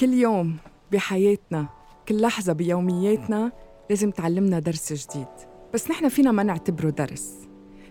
كل يوم بحياتنا كل لحظة بيومياتنا لازم تعلمنا درس جديد. بس نحن فينا ما نعتبره درس.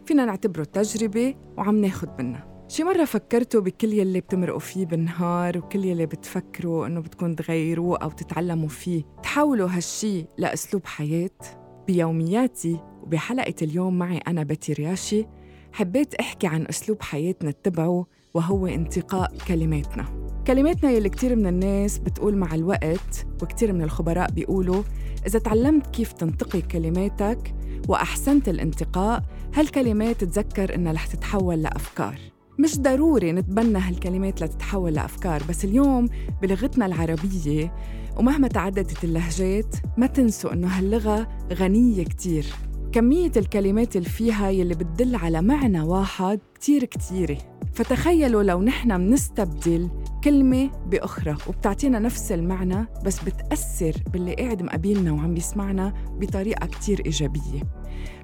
فينا نعتبره تجربة وعم ناخد منها. شي مرة فكرتوا بكل يلي بتمرقوا فيه بالنهار وكل يلي بتفكروا إنه بدكم تغيروه أو تتعلموا فيه تحولوا هالشي لأسلوب حياة. بيومياتي وبحلقة اليوم معي أنا بتي رياشي حبيت أحكي عن أسلوب حياتنا اتبعه وهو انتقاء كلماتنا. كلماتنا يلي كتير من الناس بتقول مع الوقت وكتير من الخبراء بيقولوا إذا تعلمت كيف تنتقي كلماتك وأحسنت الانتقاء هالكلمات تذكر إنها رح تتحول لأفكار. مش ضروري نتبنى هالكلمات لتتحول لأفكار بس اليوم بلغتنا العربية ومهما تعددت اللهجات ما تنسوا إنه هاللغة غنية كتير. كمية الكلمات اللي فيها يلي بتدل على معنى واحد كتير كتيرة. فتخيلوا لو نحن منستبدل كلمة بأخرى وبتعطينا نفس المعنى بس بتأثر باللي قاعد مقابلنا وعم يسمعنا بطريقة كتير إيجابية.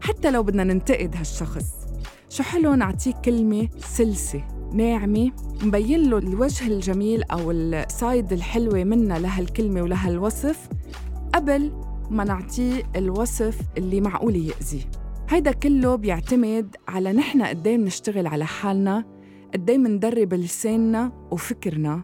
حتى لو بدنا ننتقد هالشخص شو حلو نعطيه كلمة سلسة ناعمة مبين له الوجه الجميل أو السايد الحلوة منا لهالكلمة ولهالوصف قبل ما نعطيه الوصف اللي معقول يأذيه. هيدا كله بيعتمد على نحن قدام نشتغل على حالنا قدام مندرب لساننا وفكرنا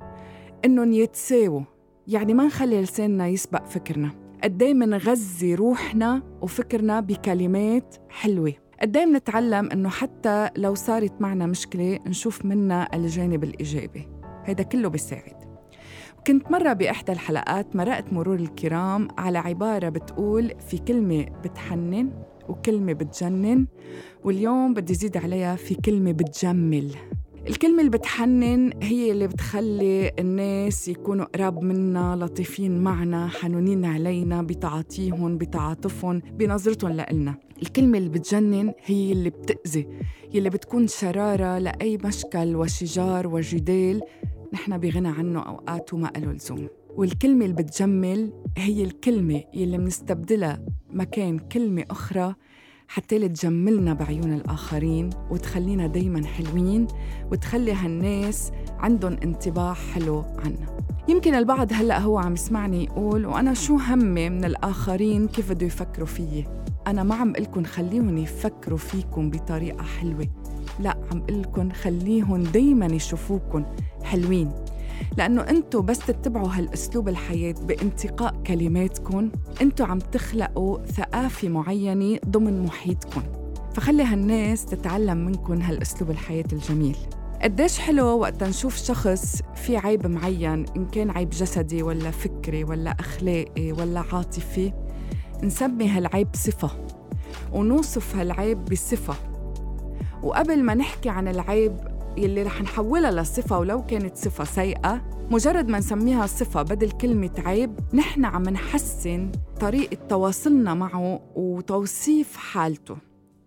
إنهم يتساووا. يعني ما نخلي لساننا يسبق فكرنا. قدام منغذي روحنا وفكرنا بكلمات حلوة. قدام نتعلم إنه حتى لو صارت معنا مشكلة نشوف منها الجانب الإيجابي. هيدا كله بيساعد. كنت مرة بإحدى الحلقات مرقت مرور الكرام على عبارة بتقول في كلمة بتحنن وكلمة بتجنن واليوم بدي زيد عليها في كلمة بتجمل. الكلمة اللي بتحنن هي اللي بتخلي الناس يكونوا قراب منا لطيفين معنا حنونين علينا بتعاطيهم بتعاطفهم بنظرتهم لإلنا. الكلمة اللي بتجنن هي اللي بتأذي يلي بتكون شرارة لأي مشكل وشجار وجدال نحن بغنى عنه أوقات وما له لزوم. والكلمة اللي بتجمل هي الكلمة يلي منستبدلها مكان كلمة أخرى حتى تجملنا بعيون الآخرين وتخلينا دايما حلوين وتخلي هالناس عندهم انطباع حلو عنا. يمكن البعض هلأ هو عم يسمعني يقول وأنا شو همي من الآخرين؟ كيف بده يفكروا فيي؟ أنا ما عم قلكن خليهم يفكروا فيكم بطريقة حلوة. لا عم قلكن خليهم دايما يشوفوكن حلوين. لأنه أنتوا بس تتبعوا هالأسلوب الحياة بانتقاء كلماتكم. أنتوا عم تخلقوا ثقافة معينة ضمن محيطكم. فخلي هالناس تتعلم منكم هالأسلوب الحياة الجميل. قديش حلو وقت نشوف شخص في عيب معين إن كان عيب جسدي ولا فكري ولا أخلاقي ولا عاطفي. نسمي هالعيب صفة. ونوصف هالعيب بصفة. وقبل ما نحكي عن العيب يلي رح نحولها لصفة ولو كانت صفة سيئة مجرد ما نسميها صفة بدل كلمة عيب نحن عم نحسن طريقة تواصلنا معه وتوصيف حالته.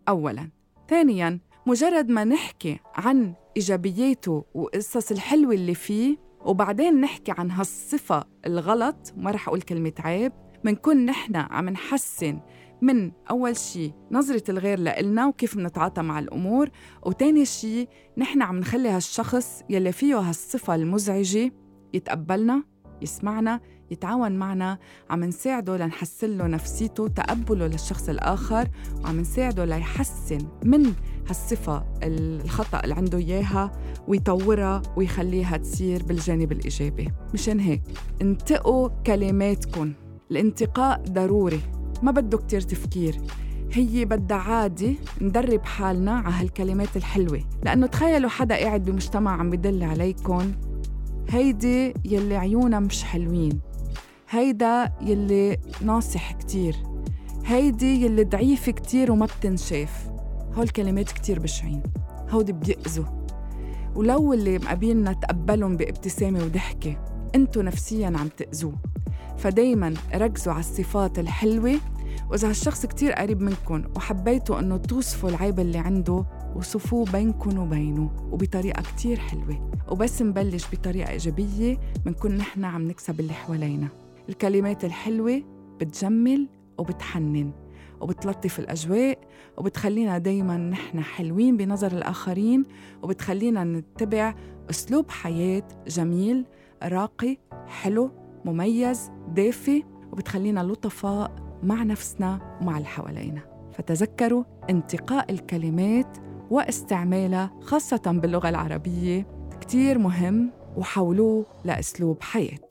أولاً. ثانياً مجرد ما نحكي عن إيجابياته وقصص الحلوة اللي فيه وبعدين نحكي عن هالصفة الغلط ما رح أقول كلمة عيب منكون نحن عم نحسن من أول شيء نظرة الغير لإلنا وكيف بنتعاطى مع الأمور وتاني شيء نحن عم نخلي هالشخص يلي فيه هالصفة المزعجة يتقبلنا يسمعنا يتعاون معنا. عم نساعده لنحسن له نفسيته تقبله للشخص الآخر وعم نساعده ليحسن من هالصفة الخطأ اللي عنده إياها ويطورها ويخليها تصير بالجانب الإيجابي. مشان هيك انتقوا كلماتكم الانتقاء ضروري. ما بده كتير تفكير. هي بدها عادي ندرب حالنا على هالكلمات الحلوة. لأنه تخيلوا حدا قاعد بمجتمع عم بدل عليكم هيدي يلي عيونها مش حلوين. هيدا يلي ناصح كتير. هيدي يلي ضعيفة كتير وما بتنشاف. هول كلمات كتير بشعين. هودي بيأذوا. ولو اللي مقابلنا تقبلهم بابتسامة وضحكة انتو نفسيا عم تأذوه. فدايما ركزوا على الصفات الحلوة وإذا هالشخص كتير قريب منكم وحبيتوا إنه توصفوا العيب اللي عنده وصفوه بينكم وبينه وبطريقة كتير حلوة. وبس نبلش بطريقة إيجابية بنكون نحن عم نكسب اللي حوالينا. الكلمات الحلوة بتجمل وبتحنن وبتلطف الأجواء وبتخلينا دايما نحن حلوين بنظر الآخرين وبتخلينا نتبع أسلوب حياة جميل راقي حلو مميز دافي وبتخلينا لطفاء مع نفسنا ومع اللي حوالينا. فتذكروا انتقاء الكلمات واستعمالها خاصة باللغة العربية كتير مهم وحولوه لأسلوب حياة.